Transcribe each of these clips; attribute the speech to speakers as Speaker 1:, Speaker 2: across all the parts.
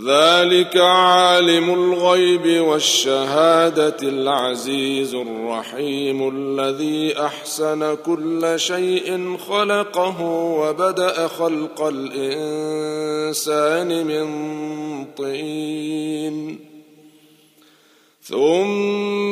Speaker 1: ذلك عالم الغيب والشهادة العزيز الرحيم الذي أحسن كل شيء خلقه وبدأ خلق الإنسان من طين. ثم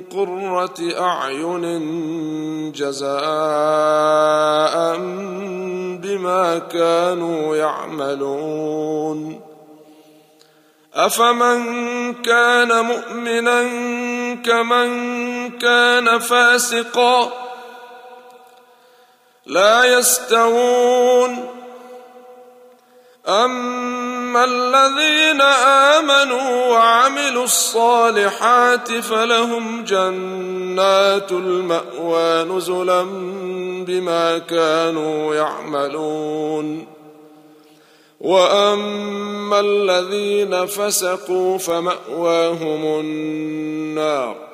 Speaker 1: قرة أعين جزاء بما كانوا يعملون. أفمن كان مؤمنا كمن كان فاسقا لا يستوون. الذين آمنوا وعملوا الصالحات فلهم جنات المأوى نزلا بما كانوا يعملون. وأما الذين فسقوا فمأواهم النار.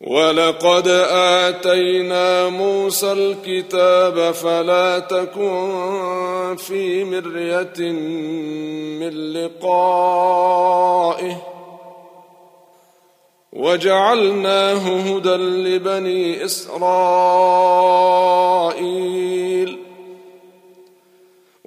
Speaker 1: ولقد آتينا موسى الكتاب فلا تكن في مرية من لقائه وجعلناه هدى لبني إسرائيل